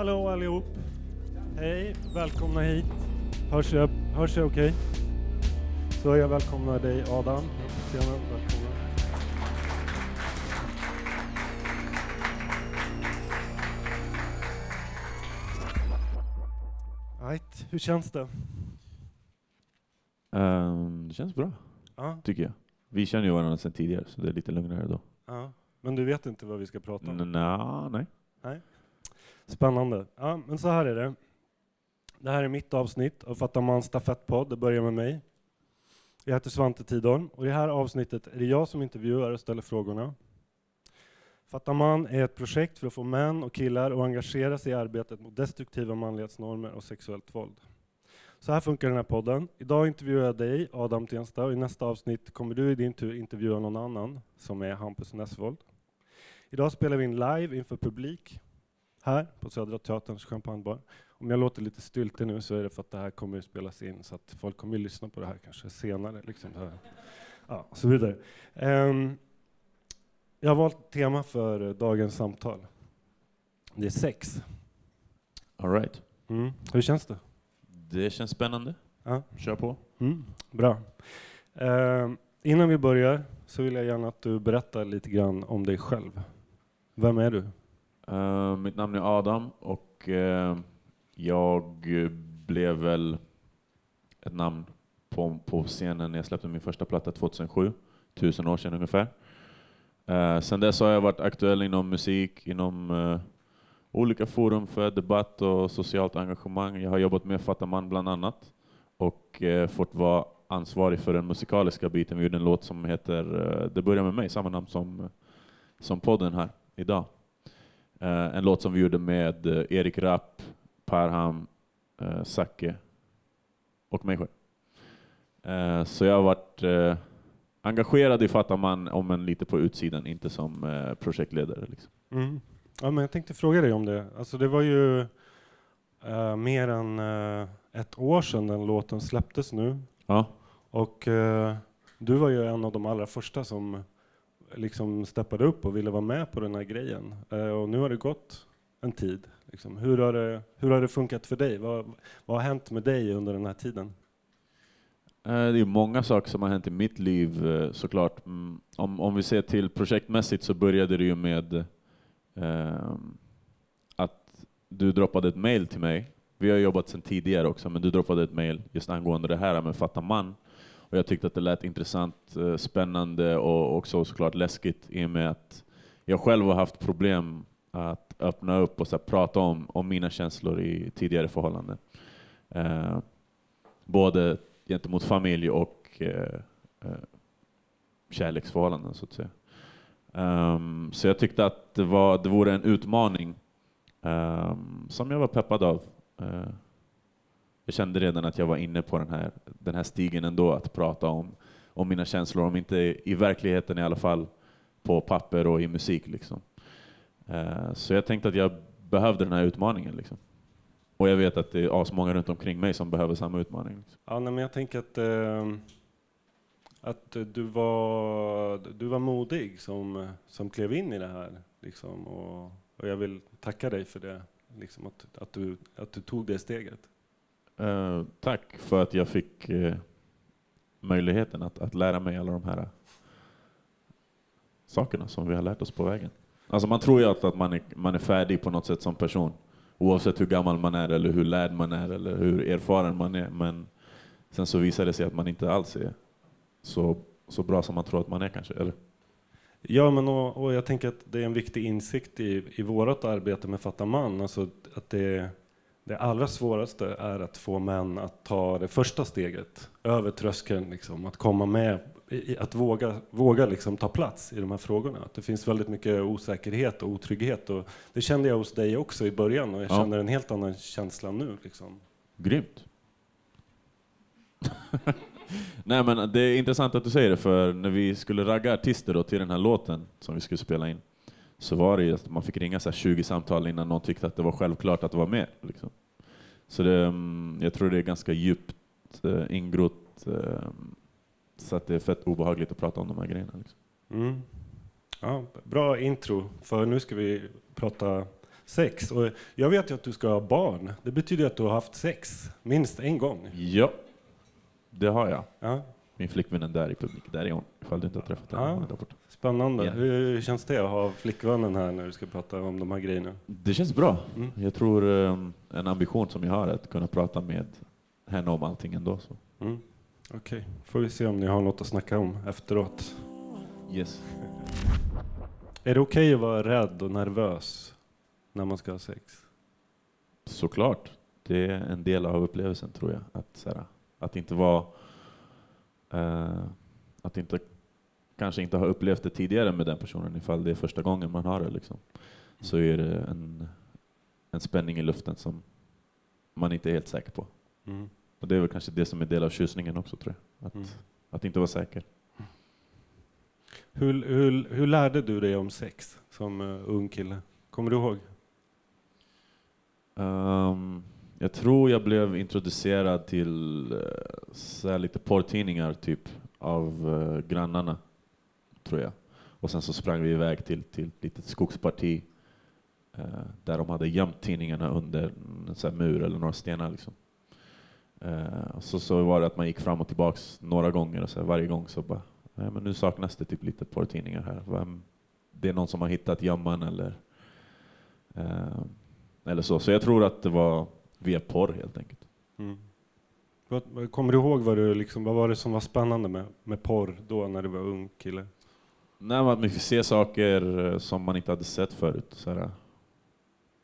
Hallå allihop! Hej, välkomna hit. Hörs jag, hörs jag okej? Så jag välkomnar dig Adam. Tjena, välkomna. Right. Hur känns det? Ehm, det känns bra, Ja, tycker jag. Vi känner ju varandra sedan tidigare, så det är lite lugnare då. ja. Men du vet inte vad vi ska prata om? N- Nja, nej. Spännande. Ja, men så här är det. Det här är mitt avsnitt av Fatta man stafettpodd. Det börjar med mig. Jag heter Svante Tidholm och i det här avsnittet är det jag som intervjuar och ställer frågorna. Fatta man är ett projekt för att få män och killar att engagera sig i arbetet mot destruktiva manlighetsnormer och sexuellt våld. Så här funkar den här podden. Idag intervjuar jag dig, Adam Tensta, och i nästa avsnitt kommer du i din tur intervjua någon annan, som är Hampus Nessvold. Idag spelar vi in live inför publik här på Södra Teaterns champagnebar. Om jag låter lite styltig nu så är det för att det här kommer att spelas in så att folk kommer att lyssna på det här kanske senare. Liksom här. Ja, och så vidare. Ehm, jag har valt tema för dagens samtal. Det är sex. All right. Mm. Hur känns det? Det känns spännande. Ja. Kör på. Mm. Bra. Ehm, innan vi börjar så vill jag gärna att du berättar lite grann om dig själv. Vem är du? Eh, mitt namn är Adam och uh, jag blev väl ett namn på, på scenen när jag släppte min första platta 2007, tusen år sedan ungefär. Uh, sen dess har jag varit aktuell inom musik, inom uh, olika forum för debatt och socialt engagemang. Jag har jobbat med Fatta man bland annat och uh, fått vara ansvarig för den musikaliska biten. Vi gjorde en låt som heter Det börjar med mig, samma namn som, som podden här idag. Eh, en låt som vi gjorde med eh, Erik Rapp, Parham, uh, Zacke och mig själv. Så jag har varit engagerad i Fatta man, om än lite på utsidan, inte som eh, projektledare. Liksom. Mm. Ja, men jag tänkte fråga dig om det. Alltså, det var ju eh, mer än eh, ett år sedan den låten släpptes nu. Ja. Och du var ju en av de allra första som liksom steppade upp och ville vara med på den här grejen. Eh, och nu har det gått en tid. Liksom. Hur, har det, hur har det funkat för dig? Vad, vad har hänt med dig under den här tiden? Eh, det är många saker som har hänt i mitt liv eh, såklart. Mm, om, om vi ser till projektmässigt så började det ju med eh, att du droppade ett mail till mig. Vi har jobbat sedan tidigare också, men du droppade ett mail just angående det här med Fatta man. Och jag tyckte att det lät intressant, eh, spännande och också såklart läskigt i och med att jag själv har haft problem att öppna upp och så här, prata om, om mina känslor i tidigare förhållanden. Eh, både gentemot familj och eh, eh, kärleksförhållanden så att säga. Um, så jag tyckte att det, var, det vore en utmaning um, som jag var peppad av. Uh, jag kände redan att jag var inne på den här, den här stigen ändå, att prata om, om mina känslor, om inte i verkligheten i alla fall, på papper och i musik. Liksom. Eh, så jag tänkte att jag behövde den här utmaningen. Liksom. Och jag vet att det är asmånga runt omkring mig som behöver samma utmaning. Liksom. Ja, nej, men jag tänker att, eh, att du, var, du var modig som, som klev in i det här. Liksom, och, och jag vill tacka dig för det, liksom, att, att, du, att du tog det steget. Eh, tack för att jag fick eh, möjligheten att, att lära mig alla de här eh, sakerna som vi har lärt oss på vägen. Alltså man tror ju alltid att man är, man är färdig på något sätt som person. Oavsett hur gammal man är, eller hur lärd man är, eller hur erfaren man är. Men sen så visar det sig att man inte alls är så, så bra som man tror att man är kanske. Eller? Ja, men och, och jag tänker att det är en viktig insikt i, i vårt arbete med Fatta man. Alltså att det, det allra svåraste är att få män att ta det första steget över tröskeln, liksom, att komma med, att våga, våga liksom ta plats i de här frågorna. Att det finns väldigt mycket osäkerhet och otrygghet. Och det kände jag hos dig också i början och jag Ja. känner en helt annan känsla nu. Liksom. Grymt. Nej men det är intressant att du säger det, för när vi skulle ragga artister då till den här låten som vi skulle spela in, så var det ju att man fick ringa så här 20 samtal innan någon tyckte att det var självklart att vara med. Liksom. Så det, mm, jag tror det är ganska djupt eh, ingrott, eh, så att det är fett obehagligt att prata om de här grejerna. Liksom. Mm. Ja, bra intro, för nu ska vi prata sex. Och jag vet ju att du ska ha barn. Det betyder att du har haft sex minst en gång. Ja, det har jag. Ja, Min flickvän är där i publik. Där är hon, ifall du inte har träffat henne. Ja. Där borta. Spännande. Ja. Hur känns det att ha flickvännen här när du ska prata om de här grejerna? Det känns bra. Mm. Jag tror um, en ambition som jag har är att kunna prata med henne om allting ändå. Så. Mm. Okej, får vi se om ni har något att snacka om efteråt. Yes. Är det okej att vara rädd och nervös när man ska ha sex? Såklart. Det är en del av upplevelsen tror jag. Att, här, att inte vara... eh, att inte, kanske inte ha upplevt det tidigare med den personen ifall det är första gången man har det. Liksom. Så är det en, en spänning i luften som man inte är helt säker på. Mm. Och det är väl kanske det som är del av tjusningen också tror jag. Att, Mm. att inte vara säker. Hur, hur, hur lärde du dig om sex som uh, ung kille? Kommer du ihåg? Ehm, jag tror jag blev introducerad till uh, lite porrtidningar typ av uh, grannarna, tror jag. Och sen så sprang vi iväg till, till ett litet skogsparti eh, där de hade gömt tidningarna under en här mur eller några stenar. Liksom. Eh, så, så var det att man gick fram och tillbaks några gånger och så här, varje gång så bara, "Nej, men nu saknas det typ lite porrtidningar här. Vem, det är någon som har hittat gömman eller eh, eller så. Så jag tror att det var via porr helt enkelt. Mm. Kommer du ihåg vad, du liksom, vad var det som var spännande med, med porr då när du var ung kille? Nej, man fick se saker eh, som man inte hade sett förut. Så här.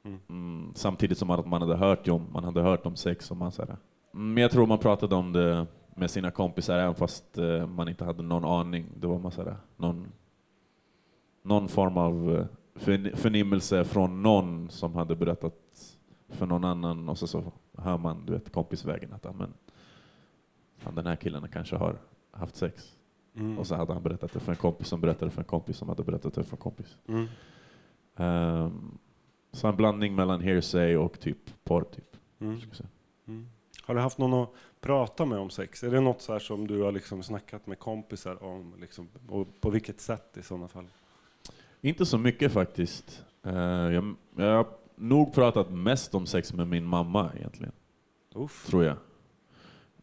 Mm. Mm, samtidigt som att man hade hört om, man hade hört om sex. Och man, så här. Mm, Men jag tror man pratade om det med sina kompisar även fast eh, man inte hade någon aning. Det var man, så här, någon, någon form av eh, förn- förnimmelse från någon som hade berättat för någon annan och så, så hör man du vet, kompisvägen att "Ja, men, fan, den här killen kanske har haft sex. Mm. Och så hade han berättat det för en kompis som berättade för en kompis som hade berättat det för en kompis. Mm. Ehm, så en blandning mellan hearsay och typ porr. Typ, Mm. Mm. Har du haft någon att prata med om sex? Är det något så här som du har liksom snackat med kompisar om? Liksom, och på vilket sätt i sådana fall? Inte så mycket faktiskt. Eh, jag, jag har nog pratat mest om sex med min mamma egentligen, Uff. tror jag.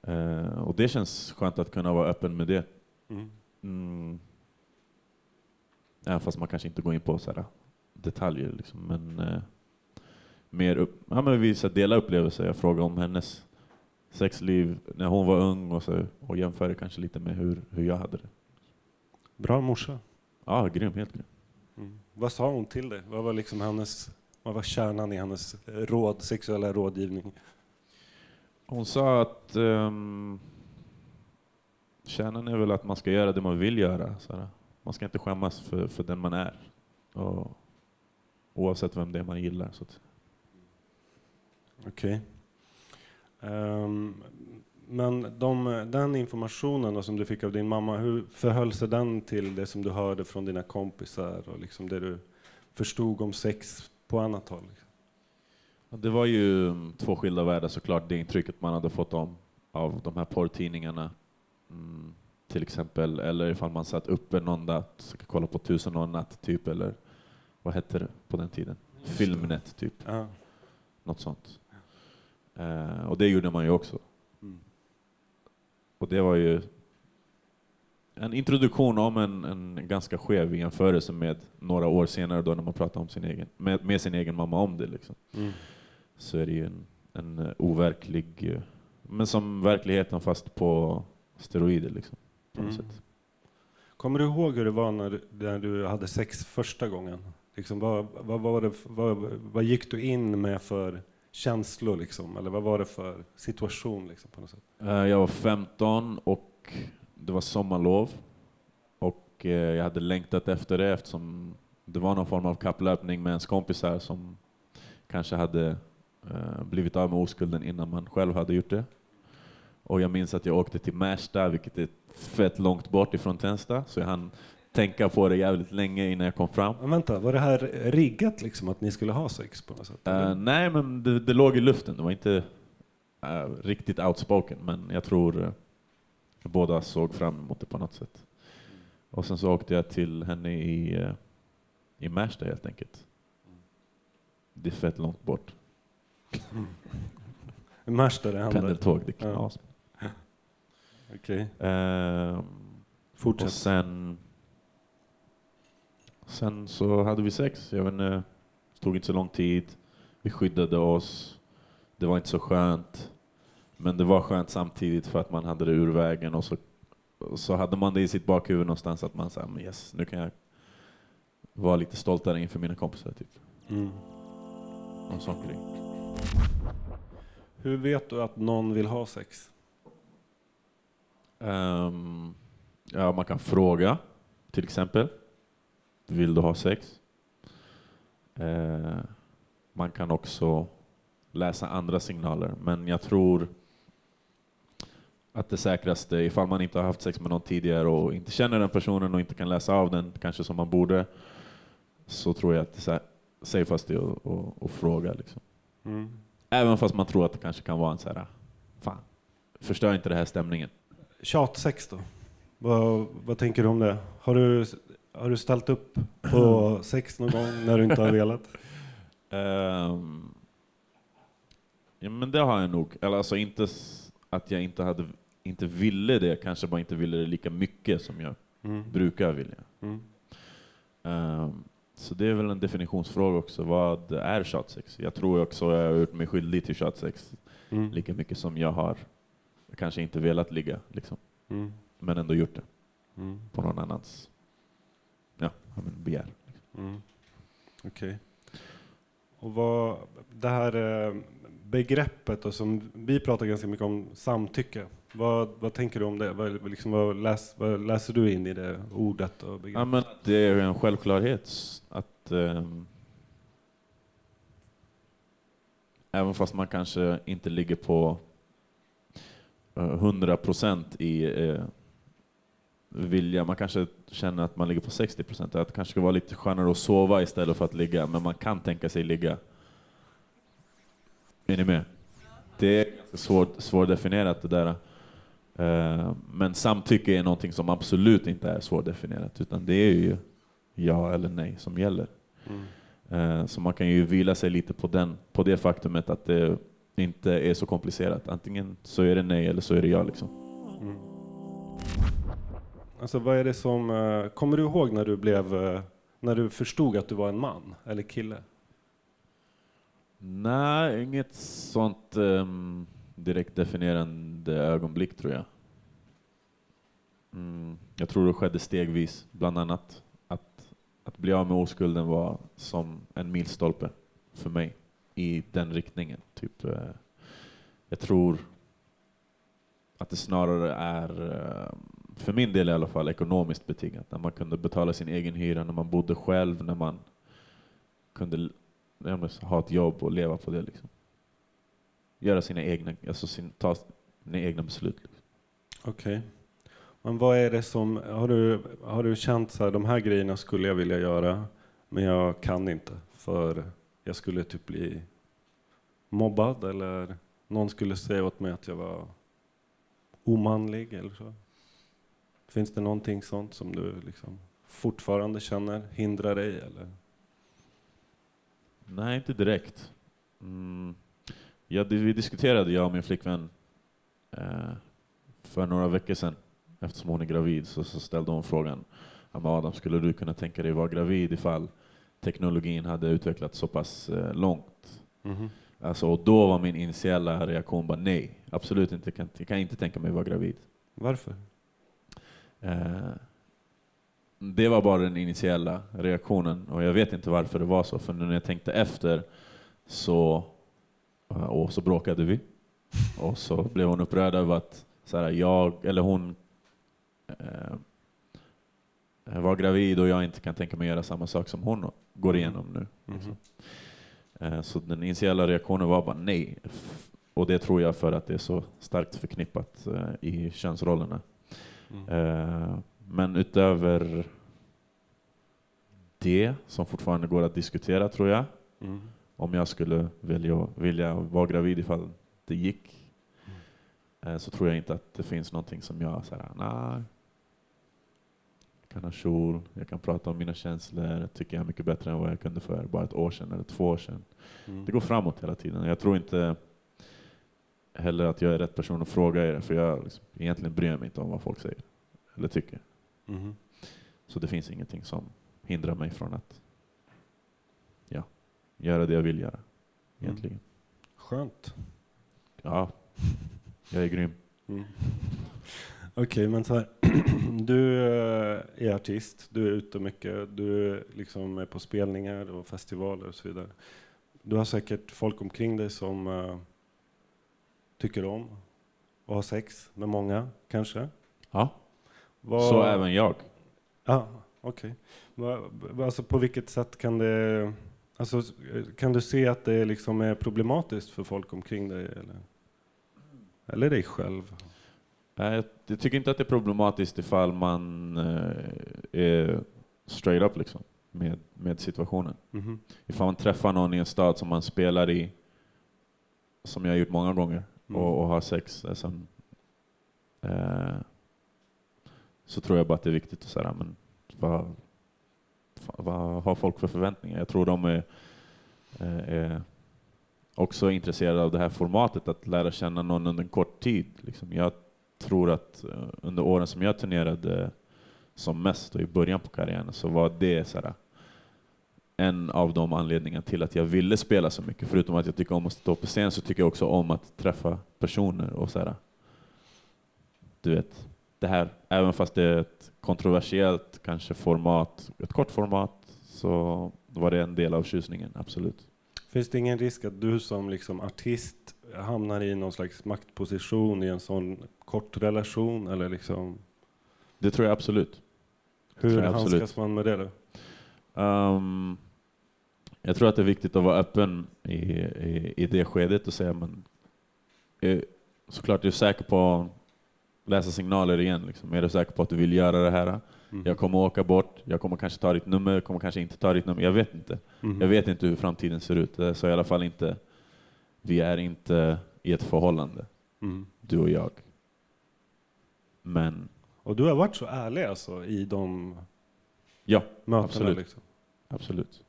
Eh, och det känns skönt att kunna vara öppen med det. Mm. Mm. Även fast man kanske inte går in på så här detaljer. Liksom. Men, eh, mer upp, ja, men vi så här delar upplevelser. Jag frågar om hennes sexliv när hon var ung och, så, och jämför det kanske lite med hur, hur jag hade det. Bra morsa. Ja, grym, helt grym. Mm. Vad sa hon till dig? Vad var, liksom hennes, vad var kärnan i hennes råd, sexuella rådgivning? Hon sa att um, kärnan är väl att man ska göra det man vill göra. Så här. Man ska inte skämmas för, för den man är. Och, oavsett vem det är man gillar. Så att, Okej. Ehm, men de, den informationen då som du fick av din mamma, hur förhöll sig den till det som du hörde från dina kompisar och liksom det du förstod om sex på annat håll? Liksom? Det var ju mm, två skilda världar såklart, det intrycket man hade fått om av de här porrtidningarna. Mm, till exempel, eller ifall man satt uppe någon natt, så kan kolla på Tusen och en natt typ, eller vad hette det på den tiden? Filmnet typ, Ja. något sånt. Eh, och det gjorde man ju också. Mm. Och det var ju en introduktion om en, en ganska skev jämförelse med några år senare då när man pratar om sin egen, med, med sin egen mamma om det. Liksom. Mm. så är det ju en, en overklig, eh, men som verkligheten fast på steroider liksom. På något Mm. sätt. Kommer du ihåg hur det var när du, när du hade sex första gången? Liksom, vad, vad, var det, vad, vad gick du in med för känslor? Liksom? Eller vad var det för situation? Liksom, på något sätt? Eh, Jag var 15 och det var sommarlov. Och eh, jag hade längtat efter det eftersom det var någon form av kapplöpning med ens kompisar som kanske hade eh, blivit av med oskulden innan man själv hade gjort det. Och jag minns att jag åkte till Märsta, vilket är fett långt bort ifrån Tensta, så jag hann tänka på det jävligt länge innan jag kom fram. Men vänta, var det här riggat liksom, att ni skulle ha sex på något sätt? Eh, nej, men det, det låg i luften. Det var inte eh, riktigt outspoken, men jag tror uh, båda såg fram emot det på något sätt. Och sen så åkte jag till henne i, uh, i Märsta helt enkelt. Det är fett långt bort. Märsta det händer. Pendeltåg, det är Ja. Okej, Ehm, fortsätt. och sen... Sen så hade vi sex. Jag vet inte, det tog inte så lång tid. Vi skyddade oss. Det var inte så skönt. Men det var skönt samtidigt för att man hade det ur vägen och så, och så hade man det i sitt bakhuvud någonstans att man sa yes, nu kan jag vara lite stoltare inför mina kompisar. Typ. Mm. Någon sån grej. Hur vet du att någon vill ha sex? Ehm, ja, man kan fråga, till exempel. Vill du ha sex? Eh, man kan också läsa andra signaler, men jag tror att det säkraste, ifall man inte har haft sex med någon tidigare och inte känner den personen och inte kan läsa av den, kanske som man borde, så tror jag att det är safeast är att, att, att fråga. Liksom. Mm. Även fast man tror att det kanske kan vara en så här, fan, förstör inte det här stämningen. Tjatsex då? Vad, vad tänker du om det? Har du, har du ställt upp på sex någon gång när du inte har velat? Ehm, ja, men det har jag nog. Eller alltså inte att jag inte, hade, inte ville det, kanske bara inte ville det lika mycket som jag Mm. brukar vilja. Mm. Ehm, så det är väl en definitionsfråga också. Vad är shotsex? Jag tror också jag har gjort mig skyldig till shotsex Mm. lika mycket som jag har kanske inte velat ligga, liksom. Mm. men ändå gjort det Mm. på någon annans ja, men begär. Mm. Okej. Och vad, det här eh, begreppet då, som vi pratar ganska mycket om, samtycke. Vad, vad tänker du om det? Vad, liksom, vad, läs, vad läser du in i det ordet och Ja, men det är en självklarhet att ehm, även fast man kanske inte ligger på eh, 100 procent i eh, vilja, man kanske känner att man ligger på 60 procent, att det kanske ska vara lite skönare att sova istället för att ligga, men man kan tänka sig ligga. Är ni med? Det är svårt, svårdefinierat det där. Eh, Men samtycke är någonting som absolut inte är svårdefinierat, utan det är ju ja eller nej som gäller. Mm. Eh, Så man kan ju vila sig lite på, den, på det faktumet att det inte är så komplicerat. Antingen så är det nej eller så är det ja. Liksom. Mm. Alltså vad är det som, eh, kommer du ihåg när du blev, eh, när du förstod att du var en man eller kille? Nej, inget sånt ehm, direkt definierande ögonblick tror jag. Mm, jag tror det skedde stegvis, bland annat. Att, att bli av med oskulden var som en milstolpe för mig i den riktningen. Typ, eh, jag tror att det snarare är, eh, för min del i alla fall, ekonomiskt betingat. När man kunde betala sin egen hyra, när man bodde själv, när man kunde ha ett jobb och leva på det. Liksom. Göra sina egna, alltså sin, ta sina egna beslut. Liksom. Okej. Men vad är det som, har du, har du känt så här, de här grejerna skulle jag vilja göra, men jag kan inte, för jag skulle typ bli mobbad eller någon skulle säga åt mig att jag var omanlig eller så? Finns det någonting sånt som du liksom fortfarande känner hindrar dig eller? Nej, inte direkt. Mm. Ja, det, vi diskuterade, jag och min flickvän, eh, för några veckor sedan, eftersom hon är gravid, så, så ställde hon frågan, Adam, skulle du kunna tänka dig vara gravid ifall teknologin hade utvecklats så pass eh, långt? Mhm. Alltså, och då var min initiala reaktion bara nej, absolut inte, kan, jag kan inte tänka mig vara gravid. Varför? Eh, det var bara den initiala reaktionen och jag vet inte varför det var så, för när jag tänkte efter så, eh, och så bråkade vi. Och så blev hon upprörd över att så här, jag, eller hon eh, var gravid och jag inte kan tänka mig göra samma sak som hon går igenom nu. Mhm. Eh, Så den initiala reaktionen var bara nej. Och det tror jag för att det är så starkt förknippat eh, i könsrollerna. Mm. Eh, Men utöver det, som fortfarande går att diskutera tror jag, Mm. om jag skulle vilja, vilja vara gravid ifall det gick, eh, så tror jag inte att det finns någonting som jag säger, nej, kan ha kjol, jag kan prata om mina känslor. Jag tycker jag är mycket bättre än vad jag kunde för bara ett år sedan eller två år sedan. Mm. Det går framåt hela tiden. Jag tror inte heller att jag är rätt person att fråga er, för jag liksom, egentligen bryr mig inte om vad folk säger eller tycker. Mhm. Så det finns ingenting som hindrar mig från att ja, göra det jag vill göra. Egentligen. Skönt. Ja, jag är grym. Mm. Okej, men så här. Du eh, är artist, du är ute mycket, du är liksom är på spelningar och festivaler och så vidare. Du har säkert folk omkring dig som eh, tycker om att ha sex med många, kanske? Ja, Vad- så även jag. Ja, okej. Va- va- Alltså på vilket sätt kan det... Alltså, kan du se att det liksom är problematiskt för folk omkring dig? Eller, eller dig själv? Jag jag tycker inte att det är problematiskt ifall man eh, är straight up liksom, med, med situationen. Mhm. Ifall man träffar någon i en stad som man spelar i, som jag har gjort många gånger, Mm. och, och har sex, alltså, eh, så tror jag bara att det är viktigt att säga, men vad, vad har folk för förväntningar? Jag tror de är, eh, är också intresserade av det här formatet, att lära känna någon under en kort tid. Liksom. Jag tror att eh, under åren som jag turnerade som mest och i början på karriären så var det så här, en av de anledningarna till att jag ville spela så mycket. Förutom att jag tycker om att stå på scen så tycker jag också om att träffa personer och så här. Du vet, det här, även fast det är ett kontroversiellt kanske format, ett kort format, så var det en del av tjusningen, absolut. Finns det ingen risk att du som liksom artist hamnar i någon slags maktposition i en sån kort relation? Eller liksom, Det tror jag absolut. hur jag handskas absolut. man med det då? Ehm, jag tror att det är viktigt att vara öppen i, i, i det skedet och säga men eh, såklart är du säker på att läsa signaler igen. Liksom. Är du säker på att du vill göra det här? Mm. Jag kommer åka bort, jag kommer kanske ta ditt nummer, jag kommer kanske inte ta ditt nummer. Jag vet inte. Mhm. Jag vet inte hur framtiden ser ut. Så i alla fall inte, vi är inte i ett förhållande, Mm. du och jag. Men Och du har varit så ärlig alltså i de ja, mötena? Absolut. Liksom. absolut.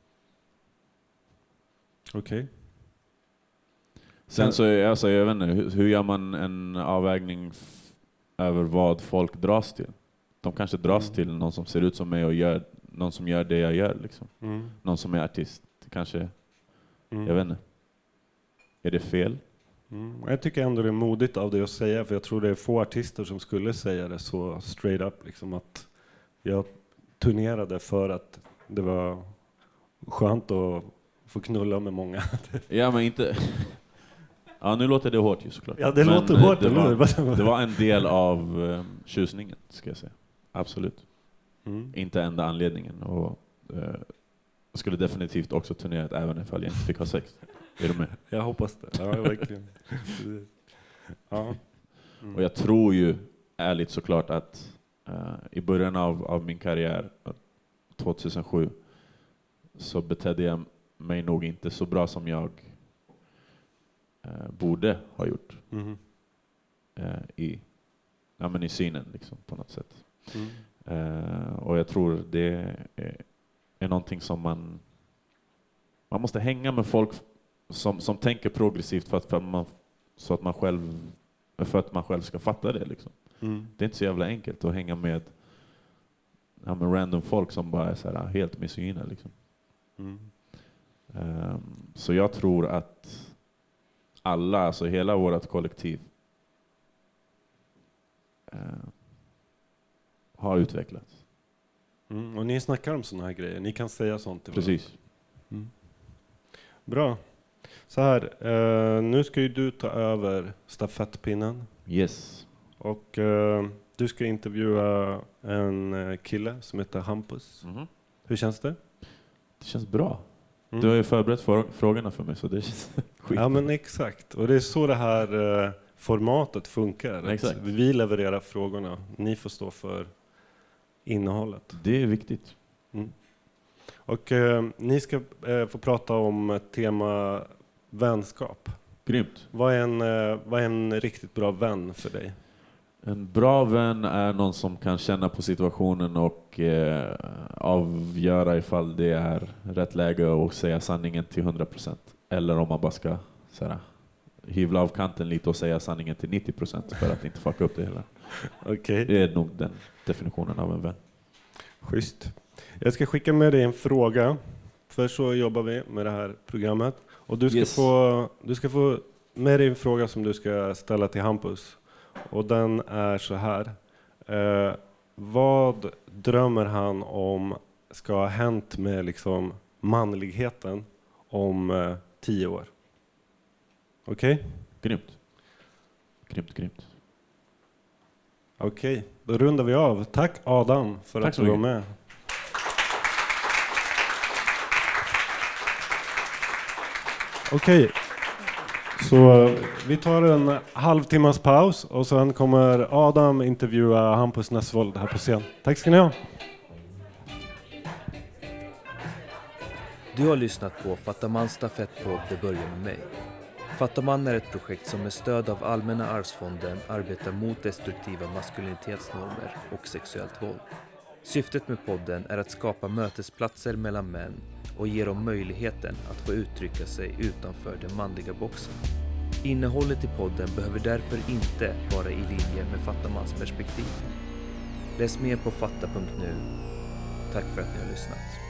Okej. Sen så, är- alltså, jag vet inte, hur, gör man en avvägning över vad folk dras till? De kanske dras Mm. till någon som ser ut som mig och gör, någon som gör det jag gör. Liksom. Mm. Någon som är artist. Kanske, Mm. jag vet inte. Är det fel? Mm. Jag tycker ändå det är modigt av dig att säga, för jag tror det är få artister som skulle säga det så straight up, liksom att jag turnerade för att det var skönt att få knulla med många. Ja, men inte... Ja, nu låter det hårt ju såklart. Ja, det Men, låter eh, hårt, det var, det var en del av um, tjusningen, ska jag säga. Absolut. Mm. Inte enda anledningen. Och, eh, jag skulle definitivt också turnerat även ifall jag inte fick ha sex. Är du med? Jag hoppas det. Ja, verkligen. Ja. Mm. Och jag tror ju ärligt såklart att eh, i början av, av min karriär, eh, 2007, så betedde jag mig nog inte så bra som jag eh, borde ha gjort Mhm. eh, i, ja, men i synen liksom, på något sätt. Mm. Eh, och jag tror det är, är någonting som man... Man måste hänga med folk som, som tänker progressivt för att, för att man, så att man själv, för att man själv ska fatta det. Liksom. Mm. Det är inte så jävla enkelt att hänga med, ja, med random folk som bara är så här, helt misogyna. Liksom. Mm. Ehm, så jag tror att alla, alltså hela vårt kollektiv, eh, har utvecklats. Mm. Och ni snackar om sådana här grejer, ni kan säga sånt till. Precis. Mm. Bra. Så här, eh, nu ska ju du ta över stafettpinnen Yes. och eh, du ska intervjua en eh, kille som heter Hampus. Mhm. Hur känns det? Det känns bra. Mm. Du har ju förberett för, frågorna för mig så det känns skit. Ja men exakt, och det är så det här eh, formatet funkar. Vi levererar frågorna, ni får stå för innehållet. Det är viktigt. Och eh, ni ska eh, få prata om tema vänskap. Grymt. Vad är, en, eh, vad är en riktigt bra vän för dig? En bra vän är någon som kan känna på situationen och eh, avgöra ifall det är rätt läge att säga sanningen till 100% eller om man bara ska såhär, hyvla av kanten lite och säga sanningen till 90% för att inte fucka upp det hela. Okej, Det är nog den definitionen av en vän. schysst. Jag ska skicka med dig en fråga, för så jobbar vi med det här programmet. Och du ska, Yes. få, du ska få med dig en fråga som du ska ställa till Hampus. Och den är så här. Eh, vad drömmer han om ska ha hänt med liksom manligheten om eh, tio år? Okej? Grymt. Grymt, grymt. Okej, då rundar vi av. Tack Adam för Tack att så du var med. Okej, så eh, vi tar en halvtimmas paus och sen kommer Adam intervjua Hampus Nessvold här på scen. Tack ska ni ha. Du har lyssnat på Fattaman stafettpodd Det börjar med mig. Fattaman är ett projekt som med stöd av Allmänna arvsfonden arbetar mot destruktiva maskulinitetsnormer och sexuellt våld. Syftet med podden är att skapa mötesplatser mellan män och ge dem möjligheten att få uttrycka sig utanför den manliga boxen. Innehållet i podden behöver därför inte vara i linje med Fattamans perspektiv. Läs mer på fatta.nu. Tack för att ni har lyssnat.